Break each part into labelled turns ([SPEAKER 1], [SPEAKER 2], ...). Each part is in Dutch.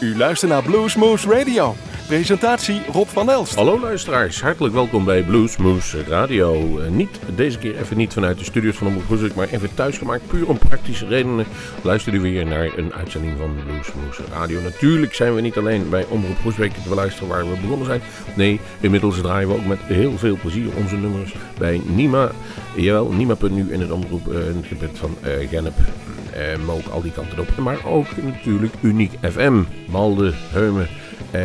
[SPEAKER 1] U luistert naar Bluesmoose Radio. Presentatie Rob van Elst.
[SPEAKER 2] Hallo luisteraars, hartelijk welkom bij Bluesmoose Radio. Uh, niet, deze keer even niet vanuit de studios van Omroep Groesbeek, maar even thuisgemaakt. Puur om praktische redenen luistert u weer naar een uitzending van Bluesmoose Radio. Natuurlijk zijn we niet alleen bij Omroep Groesbeek te beluisteren waar we begonnen zijn. Nee, inmiddels draaien we ook met heel veel plezier onze nummers bij Nima. Jawel, Nima.nu in het omroep uh, in het gebied van uh, Gennep. Uh, maar ook al die kanten op. Maar ook natuurlijk Uniek FM, Malde, Heumen. Uh,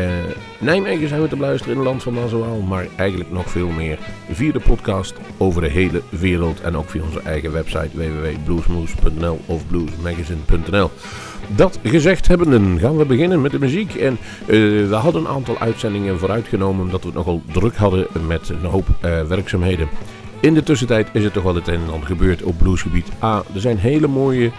[SPEAKER 2] Nijmegen zijn we te beluisteren in het land van Nazoaal, maar eigenlijk nog veel meer via de podcast over de hele wereld en ook via onze eigen website www.bluesmoose.nl of bluesmagazine.nl. Dat gezegd hebbenden gaan we beginnen met de muziek. En uh, we hadden een aantal uitzendingen vooruitgenomen omdat we het nogal druk hadden met een hoop werkzaamheden. In de tussentijd is er toch wel het een en ander gebeurd op bluesgebied. A, er zijn hele mooie,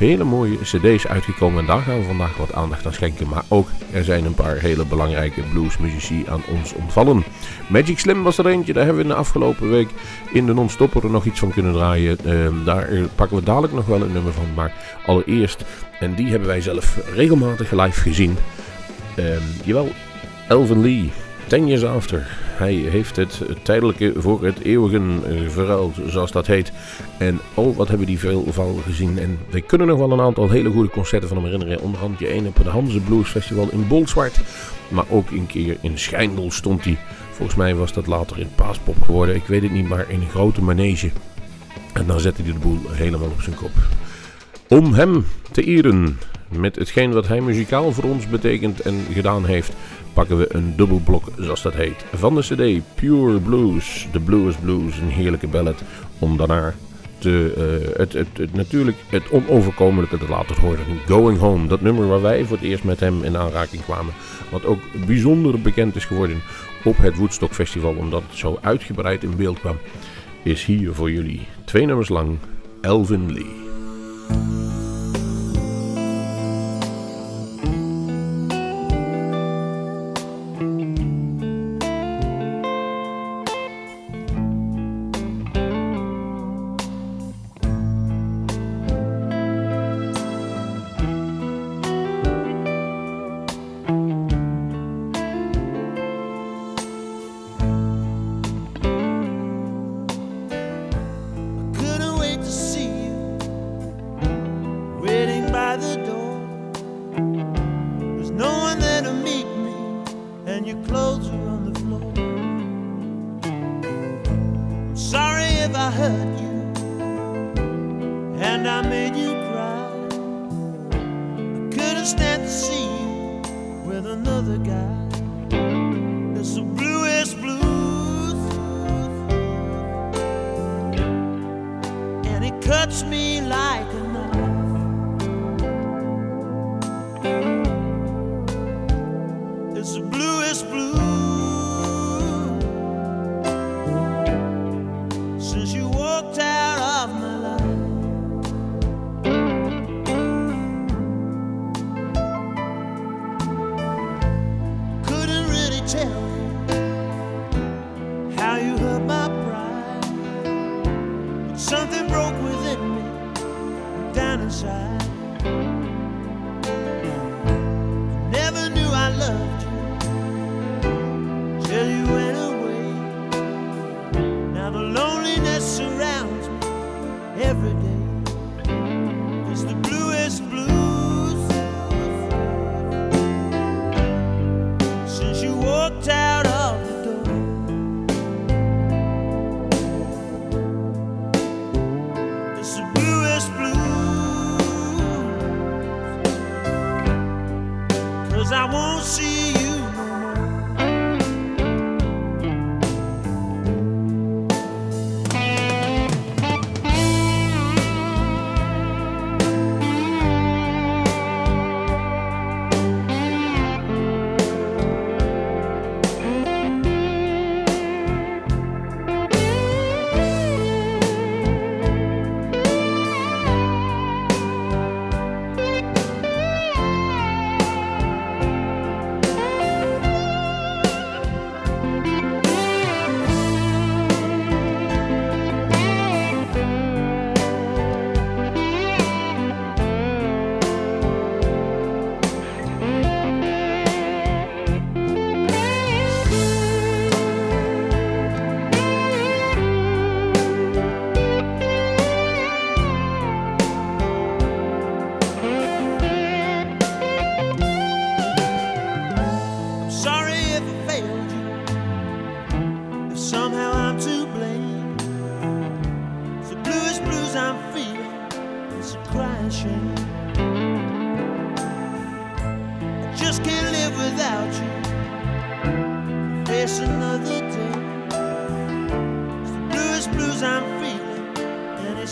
[SPEAKER 2] hele mooie cd's uitgekomen en daar gaan we vandaag wat aandacht aan schenken. Maar ook, er zijn een paar hele belangrijke bluesmuzici aan ons ontvallen. Magic Slim was er eentje, daar hebben we in de afgelopen week in de non-stopper nog iets van kunnen draaien. Uh, daar pakken we dadelijk nog wel een nummer van. Maar allereerst, en die hebben wij zelf regelmatig live gezien. Uh, jawel, Elvin Lee, Ten Years After. Hij heeft het tijdelijke voor het eeuwige verruild, zoals dat heet. En oh, wat hebben die veel van gezien. En we kunnen nog wel een aantal hele goede concerten van hem herinneren. Onder andere één op het Hanse Blues Festival in Bolzwart. Maar ook een keer in Schijndel stond hij. Volgens mij was dat later in Paaspop geworden. Ik weet het niet, maar in een grote manege. En dan zette hij de boel helemaal op zijn kop. Om hem te eren met hetgeen wat hij muzikaal voor ons betekent en gedaan heeft, pakken we een dubbelblok, zoals dat heet, van de CD Pure Blues. De Blues Blues, een heerlijke ballad, om daarna het, het, het, natuurlijk het onoverkomelijke te laten horen. Going Home, dat nummer waar wij voor het eerst met hem in aanraking kwamen. Wat ook bijzonder bekend is geworden op het Woodstock Festival, omdat het zo uitgebreid in beeld kwam, is hier voor jullie twee nummers lang Elvin Lee.
[SPEAKER 3] Bye.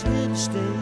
[SPEAKER 3] And it's here to stay.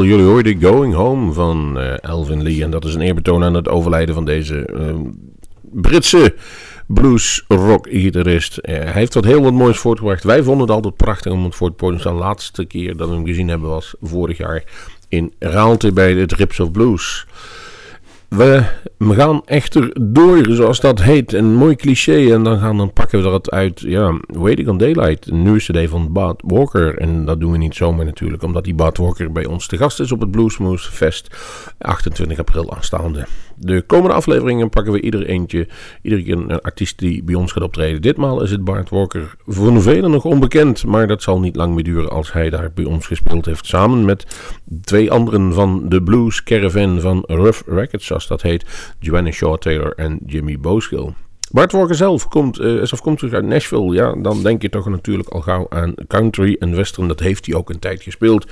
[SPEAKER 2] Jullie hoorden Going Home van uh, Elvin Lee. En dat is een eerbetoon aan het overlijden van deze uh, Britse blues-rock-gitarist. Uh, hij heeft wat heel wat moois voortgebracht. Wij vonden het altijd prachtig om het voor het podium te staan. De laatste keer dat we hem gezien hebben was vorig jaar in Raalte bij de Trips of Blues. We, gaan echter door, zoals dat heet. Een mooi cliché. En dan, gaan, dan pakken we dat uit. Ja, Waiting on Daylight. Een nieuwe CD van Bart Walker. En dat doen we niet zomaar natuurlijk. Omdat die Bart Walker bij ons te gast is op het Bluesmoose Fest. 28 april aanstaande. De komende afleveringen pakken we ieder eentje. Iedere keer een artiest die bij ons gaat optreden. Ditmaal is het Bart Walker. Voor velen nog onbekend. Maar dat zal niet lang meer duren als hij daar bij ons gespeeld heeft. Samen met twee anderen van de Blues Caravan van Rough Records dat heet. Joanna Shaw Taylor en Jimmy Boskill. Bart Walker zelf komt, uh, is afkomstig uit Nashville. Ja, dan denk je toch natuurlijk al gauw aan country en western. Dat heeft hij ook een tijd gespeeld.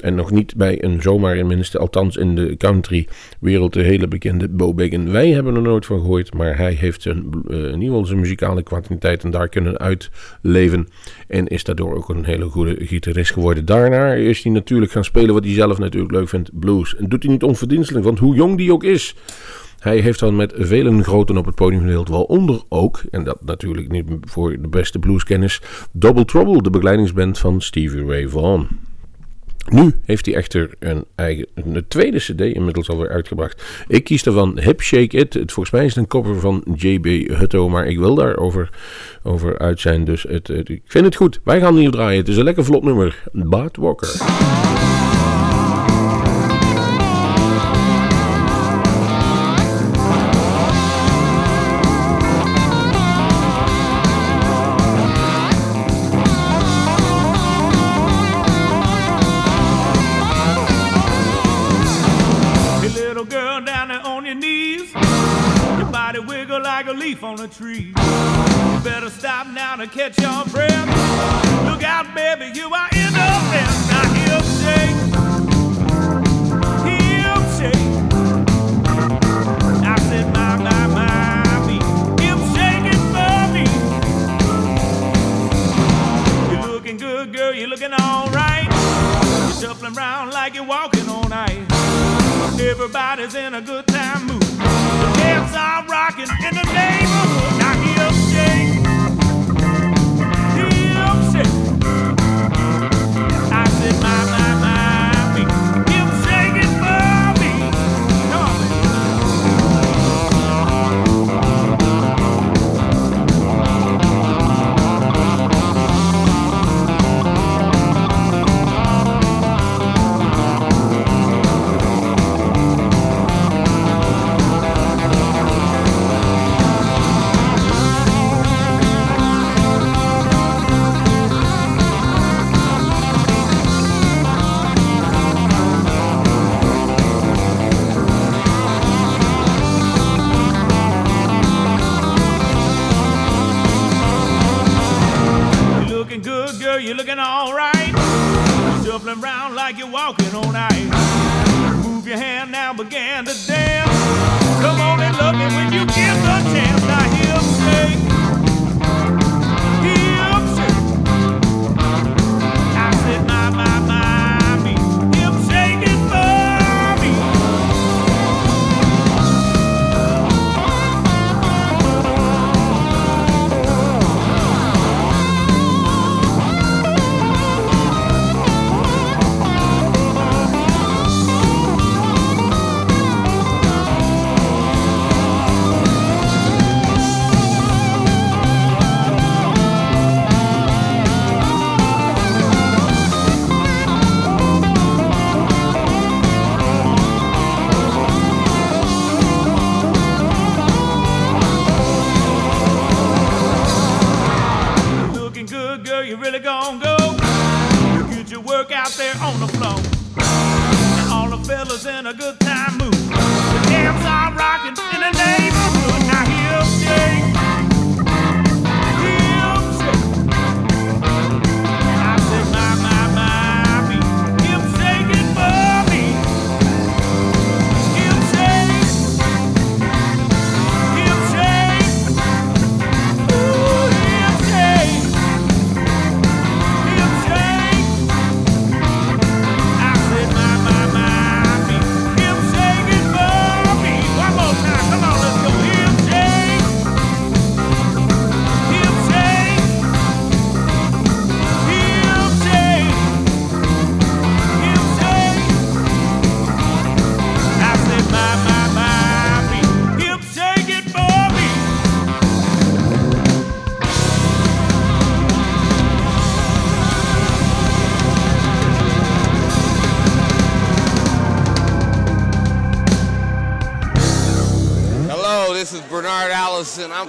[SPEAKER 2] En nog niet bij een zomaar minste, althans in de country wereld, de hele bekende Bo Biggin. Wij hebben er nooit van gehoord, maar hij heeft zijn, uh, in ieder geval zijn muzikale kwantiteit en daar kunnen uitleven. En is daardoor ook een hele goede gitarist geworden. Daarna is hij natuurlijk gaan spelen wat hij zelf natuurlijk leuk vindt, blues. En doet hij niet onverdienstelijk, want hoe jong die ook is... Hij heeft dan met vele groten op het podium gedeeld, waaronder ook, en dat natuurlijk niet voor de beste blueskennis, Double Trouble, de begeleidingsband van Stevie Ray Vaughan. Nu heeft hij echter een eigen een tweede CD inmiddels alweer uitgebracht. Ik kies daarvan Hip Shake It. Het, volgens mij is het een cover van JB Hutto, maar ik wil daarover over uit zijn. Dus het, ik vind het goed. Wij gaan hier draaien. Het is een lekker vlot nummer. Bart Walker.
[SPEAKER 3] On a tree. You better stop now to catch your breath. Look out, baby, you are in the mess. Now hip shake, hip shake. I said, my, my, my, me, shaking for me. You're looking good, girl. You're looking all right. You're around like you're walking on ice. Everybody's in a good time mood. Are rocking in the neighborhood. Now he'll shake, he'll shake. I said, my. You're looking alright. Shuffling around like you're walking on ice. Move your hand now, begin to dance. Come on and love me when you get the chance. Now he'll say.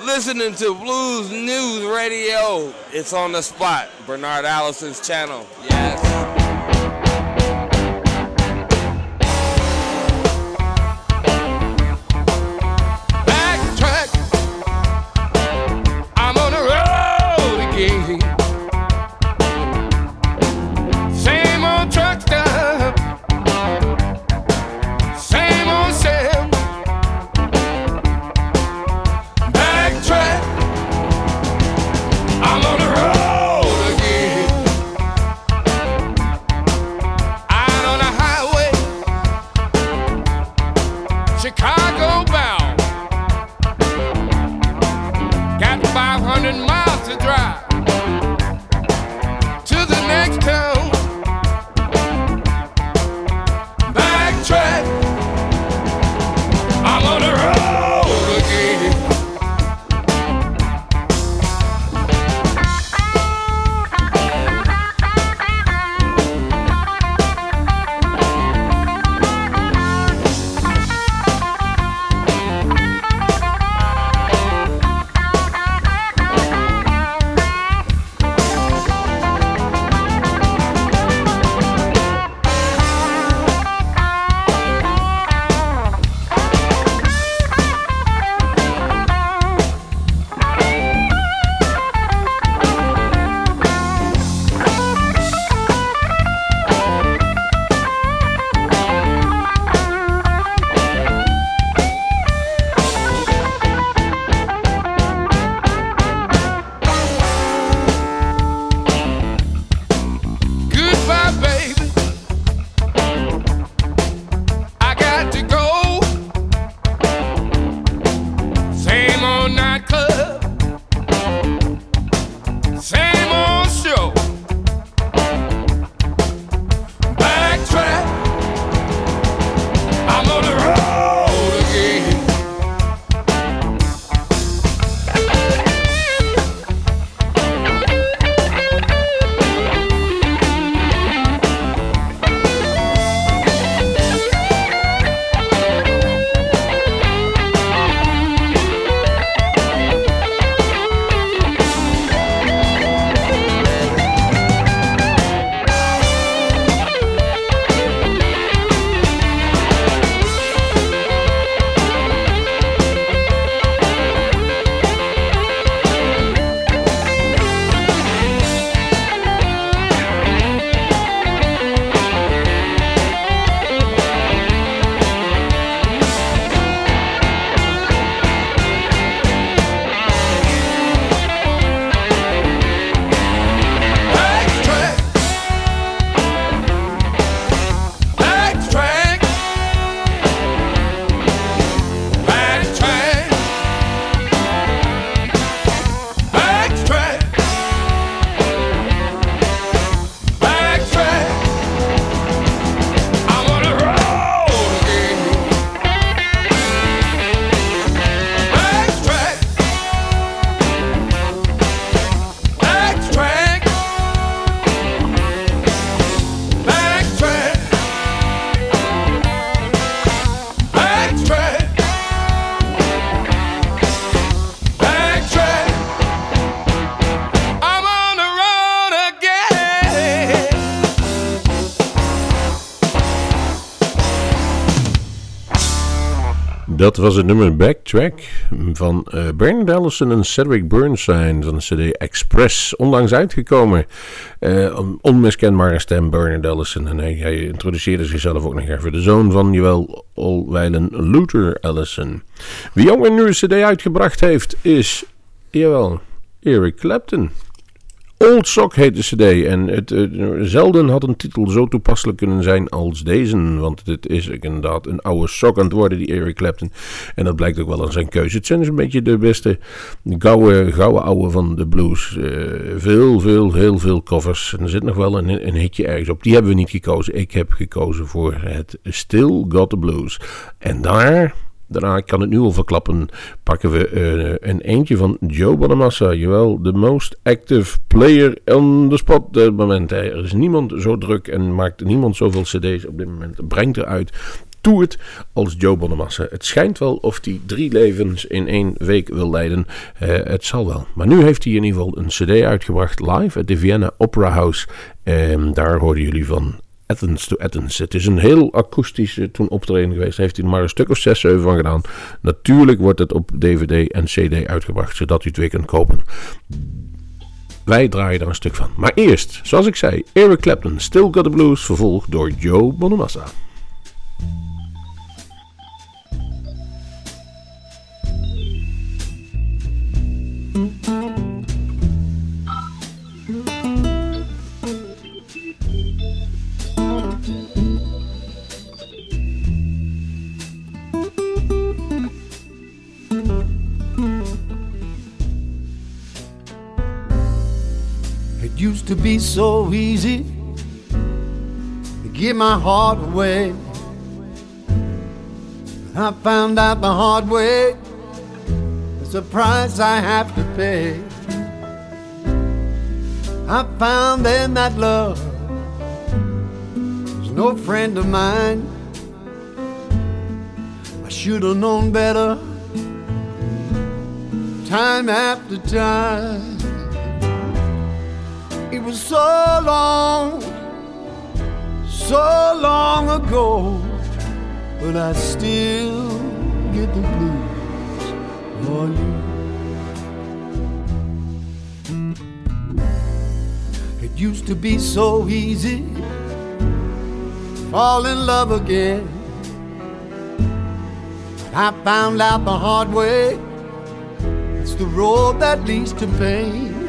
[SPEAKER 4] Listening to Blues News Radio. It's on the spot. Bernard Allison's channel. Yes.
[SPEAKER 2] Dat was het nummer Backtrack van uh, Bernard Allison en Cedric Bernstein van de CD Express. Onlangs uitgekomen. Uh, onmiskenbare stem Bernard Allison. En hij, introduceerde zichzelf ook nog even. De zoon van Olwijlen Luther Allison. Wie ook een nieuwe CD uitgebracht heeft is, jawel, Eric Clapton. Old Sock heet de cd en het, zelden had een titel zo toepasselijk kunnen zijn als deze. Want het is inderdaad een oude sok aan het worden, die Eric Clapton. En dat blijkt ook wel aan zijn keuze. Het zijn dus een beetje de beste gouden, gouden oude van de blues. Uh, veel, veel, heel veel covers. En er zit nog wel een, een hitje ergens op. Die hebben we niet gekozen. Ik heb gekozen voor het Still Got the Blues. En daar Daarna, ik kan het nu al verklappen, pakken we uh, een eentje van Joe Bonamassa. Jawel, de most active player on the spot op dit moment. Er is niemand zo druk en maakt niemand zoveel cd's op dit moment. Brengt eruit toert als Joe Bonamassa. Het schijnt wel of hij drie levens in één week wil leiden. Eh, het zal wel. Maar nu heeft hij in ieder geval een cd uitgebracht live at de Vienna Opera House. En daar hoorden jullie van Athens to Athens. Het is een heel akoestische toen optreden geweest. Daar heeft hij er maar een stuk of zes, zeven van gedaan. Natuurlijk wordt het op DVD en CD uitgebracht, zodat u het kunt kopen. Wij draaien er een stuk van. Maar eerst, zoals ik zei, Eric Clapton, Still Got the Blues, vervolgd door Joe Bonamassa.
[SPEAKER 5] Used to be so easy to give my heart away. I found out the hard way it's a price I have to pay. I found then that love was no friend of mine. I should have known better time after time. Was so long, so long ago, but I still get the blues for you. It used to be so easy, fall in love again. I found out the hard way, it's the road that leads to pain.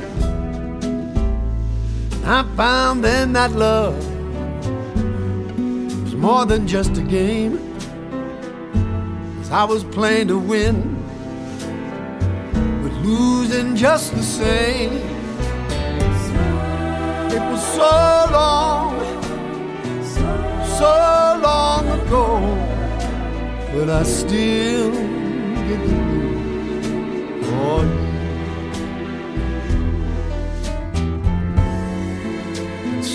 [SPEAKER 5] I found then that love was more than just a game. Cause I was playing to win, but losing just the same. It was so long, so long ago, but I still get the blues for oh,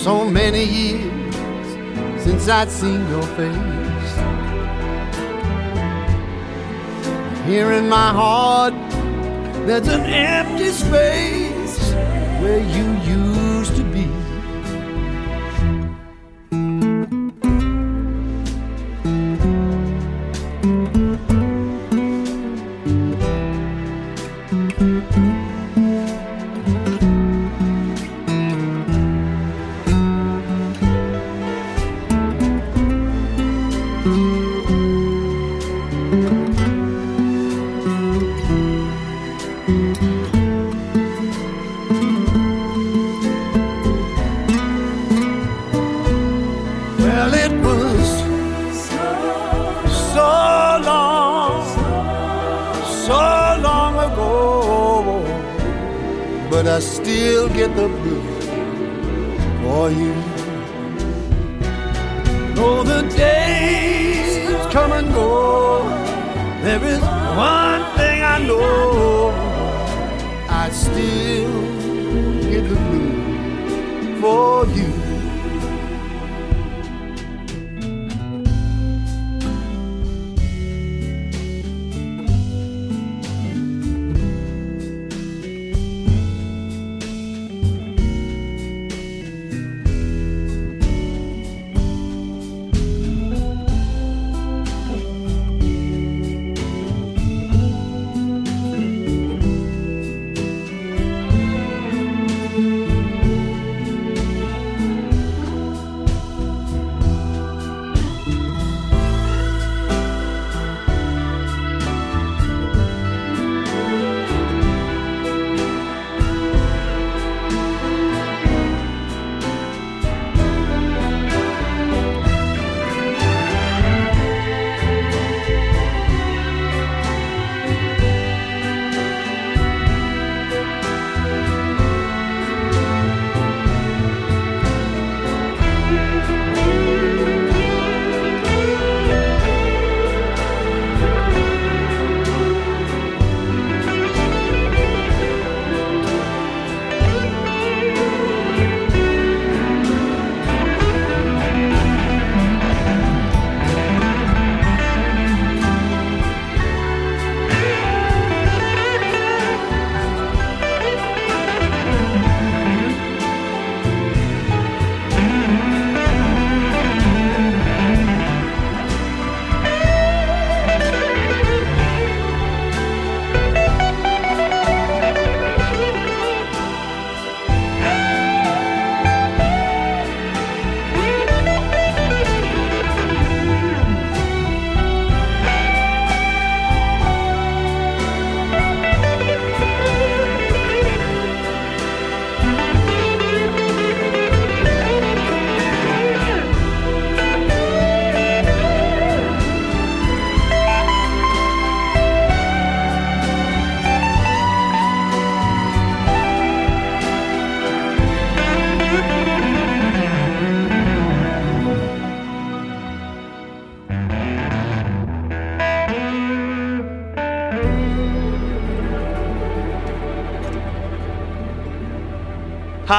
[SPEAKER 5] so many years since I'd seen your face. Here in my heart, there's an empty space where you used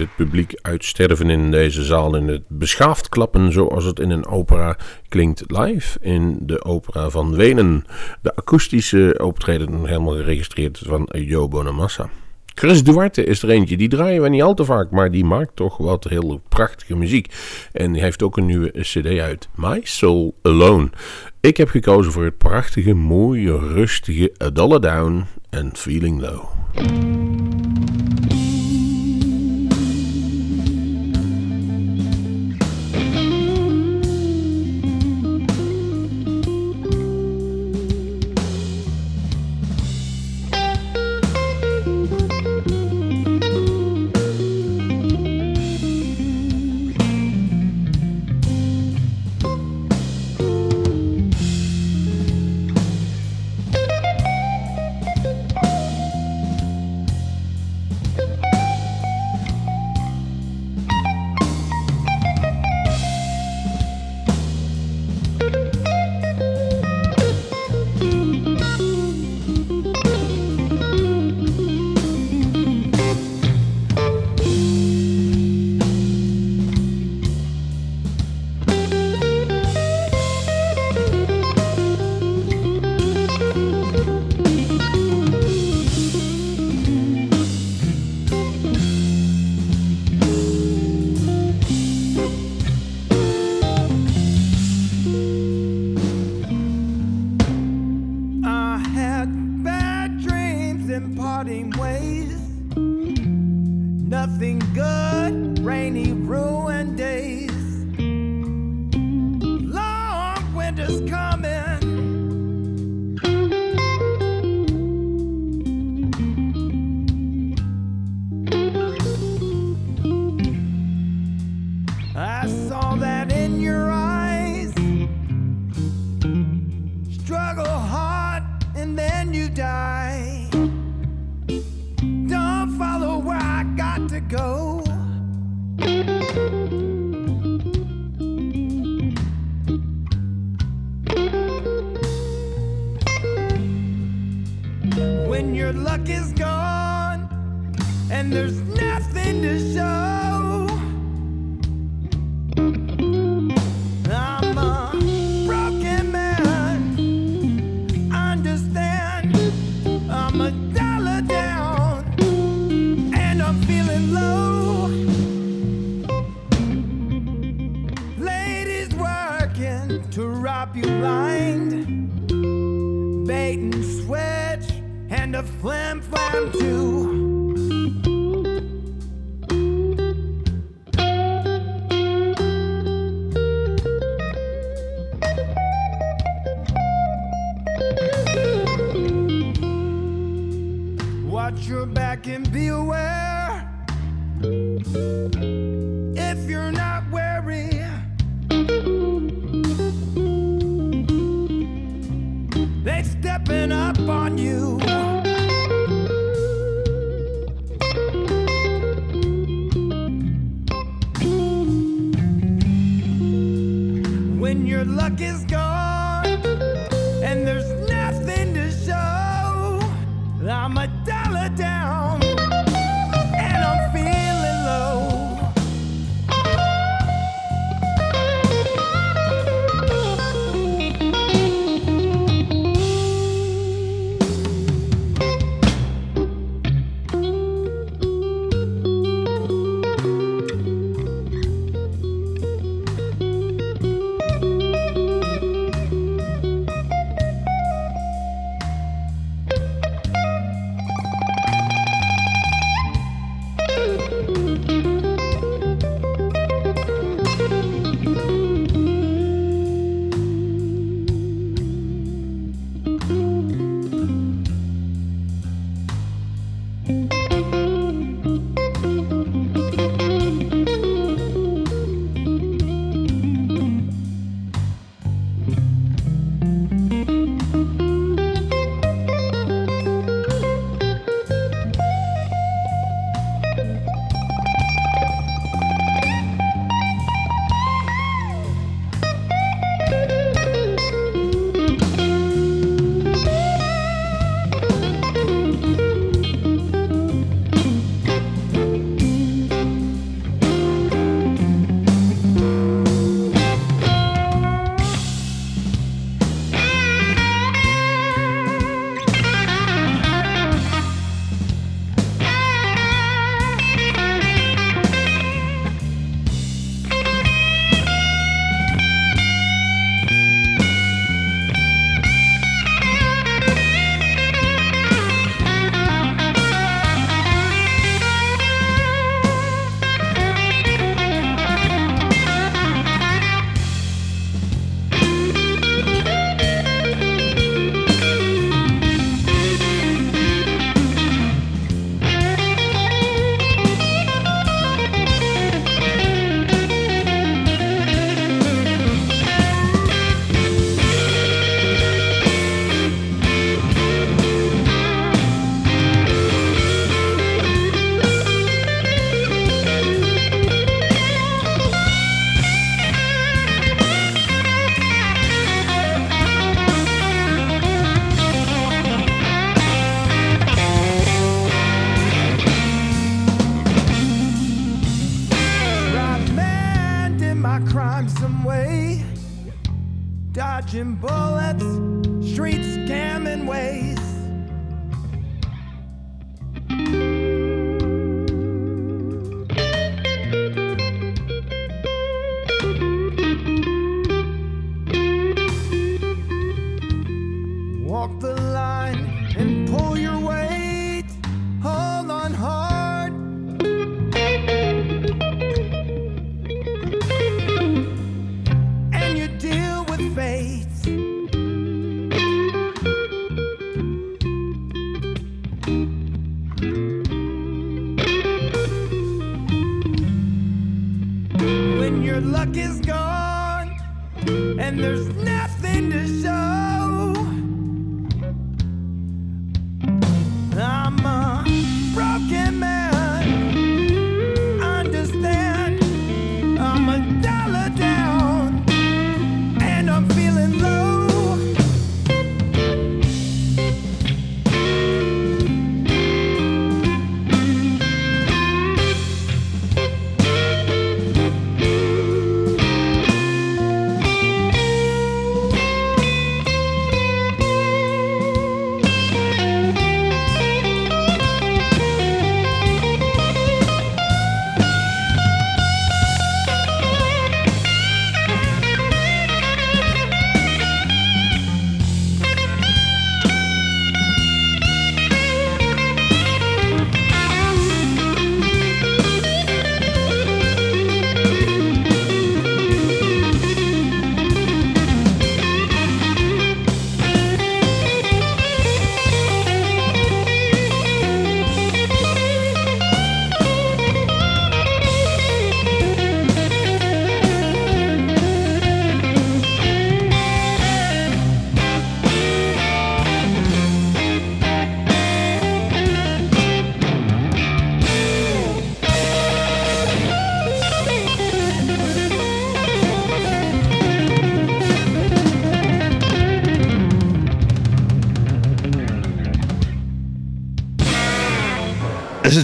[SPEAKER 6] Het publiek uitsterven in deze zaal in het beschaafd klappen zoals het in een opera klinkt live in de opera van Wenen. De akoestische optreden helemaal geregistreerd van Jo Bonamassa. Chris Duarte is er eentje, die draaien we niet al te vaak, maar die maakt toch wat heel prachtige muziek. En die heeft ook een nieuwe cd uit, My Soul Alone. Ik heb gekozen voor het prachtige, mooie, rustige A Dollar Down en Feeling Low.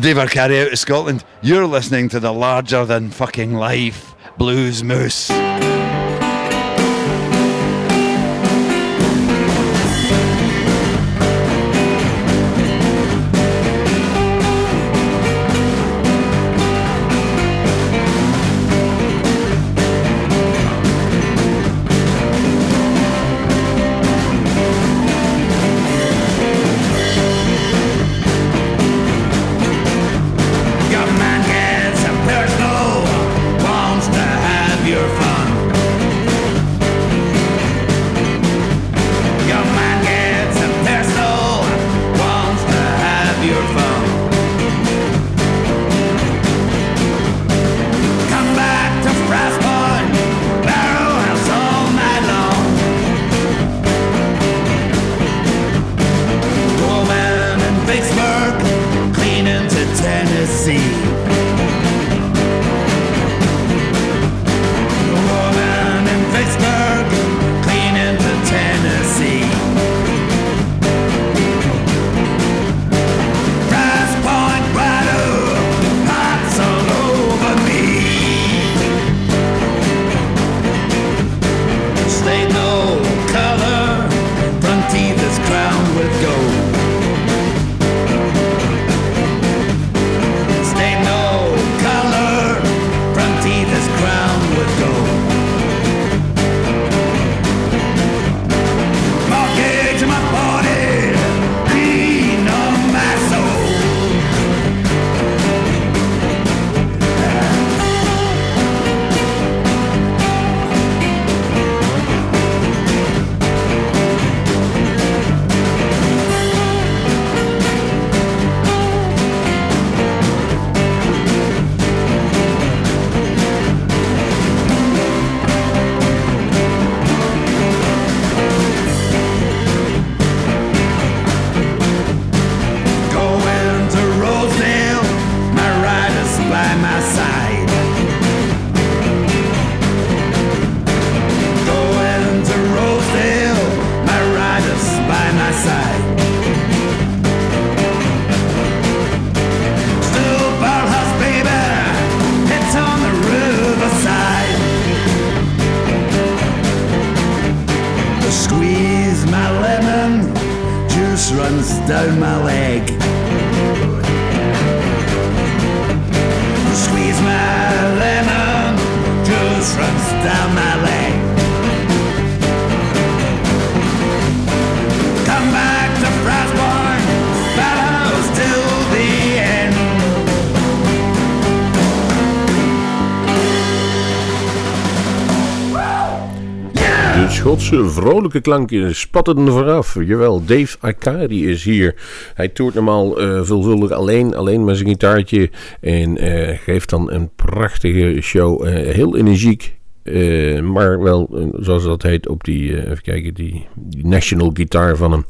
[SPEAKER 7] David carry out of Scotland. You're listening to the larger than fucking life Blues Moose.
[SPEAKER 8] runs down my leg. Squeeze my lemon, juice runs down my
[SPEAKER 2] leg. Schotse vrolijke klanken spatten vooraf. Jawel, Dave Akari is hier. Hij toert normaal eh, veelvuldig alleen, alleen met zijn gitaartje. En eh, geeft dan een prachtige show. eh, heel energiek. maar wel, zoals dat heet, op die, even kijken, die, die national guitar van hem.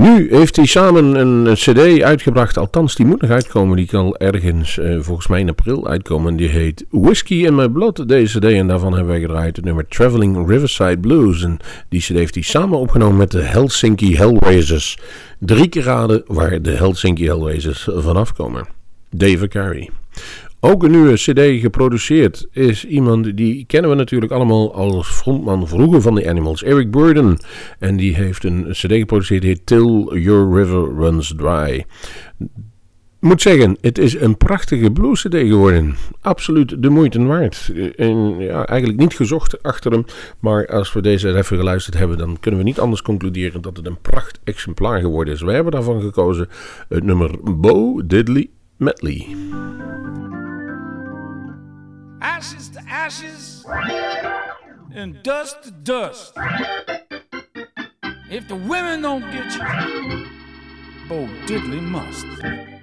[SPEAKER 2] Nu heeft hij samen een cd uitgebracht, althans die moet nog uitkomen. Die kan ergens eh, volgens mij in april uitkomen. Die heet Whiskey in My Blood, deze cd. En daarvan hebben wij gedraaid het nummer Traveling Riverside Blues. En die cd heeft hij samen opgenomen met de Helsinki Hellraisers. Drie keer raden waar de Helsinki Hellraisers vanaf komen. Dave Carey. Ook een nieuwe CD geproduceerd is iemand die kennen we natuurlijk allemaal als frontman vroeger van de Animals, Eric Burden. En die heeft een CD geproduceerd die heet Till Your River Runs Dry. Moet zeggen, het is een prachtige blues CD geworden. Absoluut de moeite waard. En ja, eigenlijk niet gezocht achter hem. Maar als we deze even geluisterd hebben, dan kunnen we niet anders concluderen dat het een pracht exemplaar geworden is. Wij hebben daarvan gekozen het nummer Bo Diddley Medley.
[SPEAKER 9] Ashes to ashes and dust to dust. If the women don't get you, Bo Diddley must.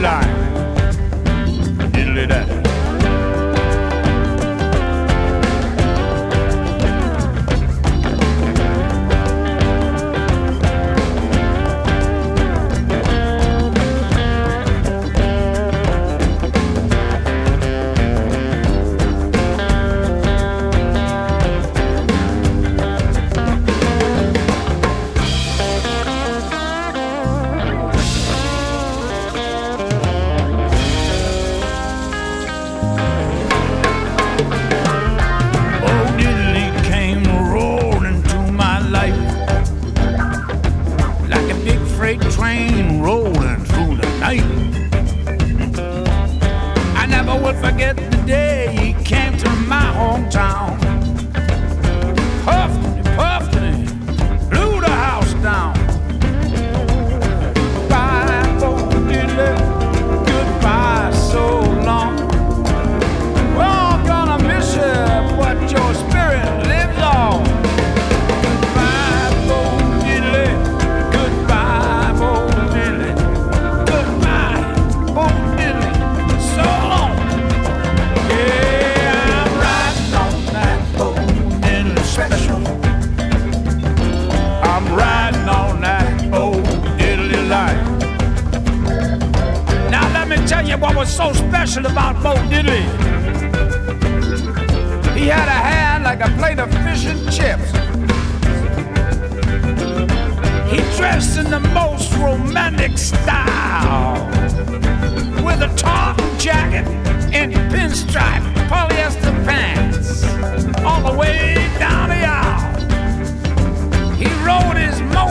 [SPEAKER 9] line.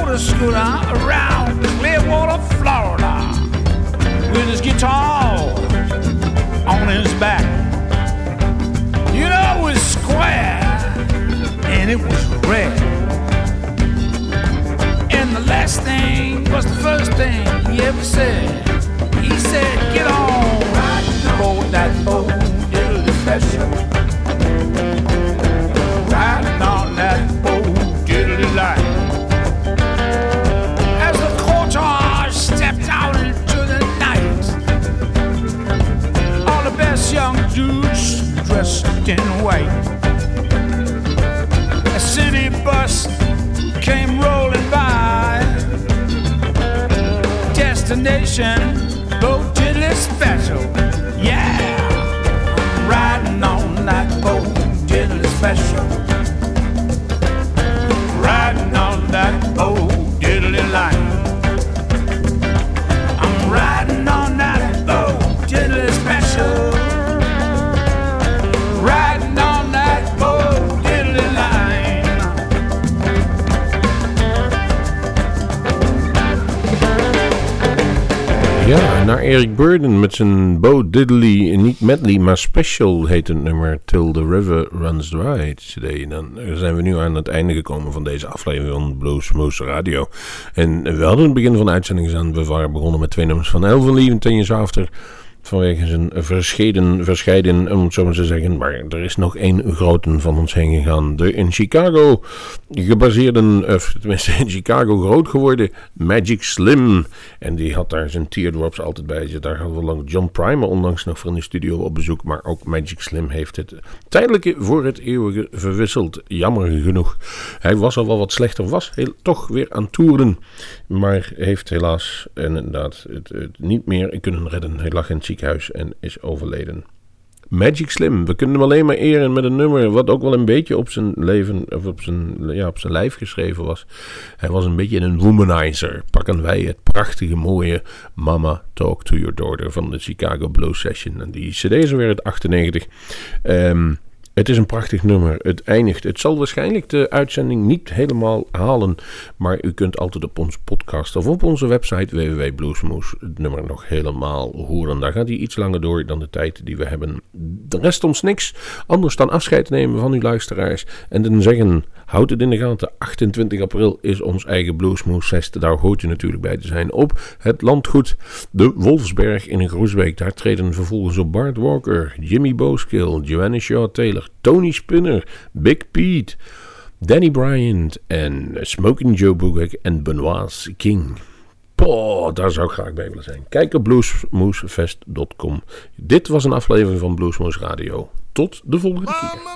[SPEAKER 9] Motor scooter around Clearwater, Florida with his guitar on his back. You know, it was square and it was red. And the last thing was the first thing he ever said. He said, Get on, boat that boat, it'll special. Dressed in white. A city bus came rolling by. Destination, Bo Diddley Special. Yeah, riding on that Bo Diddley Special.
[SPEAKER 2] Naar Eric Burden met zijn Bo Diddley, niet medley, maar special heet het nummer Till the River Runs Dry. Today. Dan zijn we nu aan het einde gekomen van deze aflevering van Blues Moose Radio. En we hadden het begin van de uitzending aan, we waren begonnen met twee nummers van Elven Leven Ten Years After. Vanwege zijn verscheiden, verscheiden, om het zo maar te zeggen. Maar er is nog één grote van ons heen gegaan. De in Chicago gebaseerde, of tenminste in Chicago groot geworden, Magic Slim. En die had daar zijn teardrops altijd bij. Daar hadden we lang John Primer onlangs nog van de studio op bezoek. Maar ook Magic Slim heeft het tijdelijke voor het eeuwige verwisseld. Jammer genoeg. Hij was al wel wat slechter, was toch weer aan toeren. Maar heeft helaas inderdaad het, het niet meer kunnen redden. Hij lag in het ziekenhuis en is overleden. Magic Slim, we kunnen hem alleen maar eren met een nummer wat ook wel een beetje op zijn leven, of op zijn, ja, op zijn lijf geschreven was. Hij was een beetje een womanizer. Pakken wij het prachtige, mooie Mama Talk to Your Daughter van de Chicago Blues Session. En die CD is weer uit 98. Ehm het is een prachtig nummer. Het eindigt. Het zal waarschijnlijk de uitzending niet helemaal halen. Maar u kunt altijd op onze podcast of op onze website www.bluesmoes het nummer nog helemaal horen. Daar gaat hij iets langer door dan de tijd die we hebben. De rest ons niks anders dan afscheid nemen van uw luisteraars. En dan zeggen, houd het in de gaten. 28 april is ons eigen Bluesmoes Fest. Daar hoort u natuurlijk bij te zijn. Op het landgoed de Wolfsberg in Groesbeek. Daar treden vervolgens op Bart Walker, Jimmy Booskill, Joanna Shaw Taylor. Tony Spinner, Big Pete, Danny Bryant en Smoking Joe Bugek en Benoit King. Poh, daar zou ik graag bij willen zijn. Kijk op bluesmoesefest.com. Dit was een aflevering van Bluesmoes Radio. Tot de volgende keer.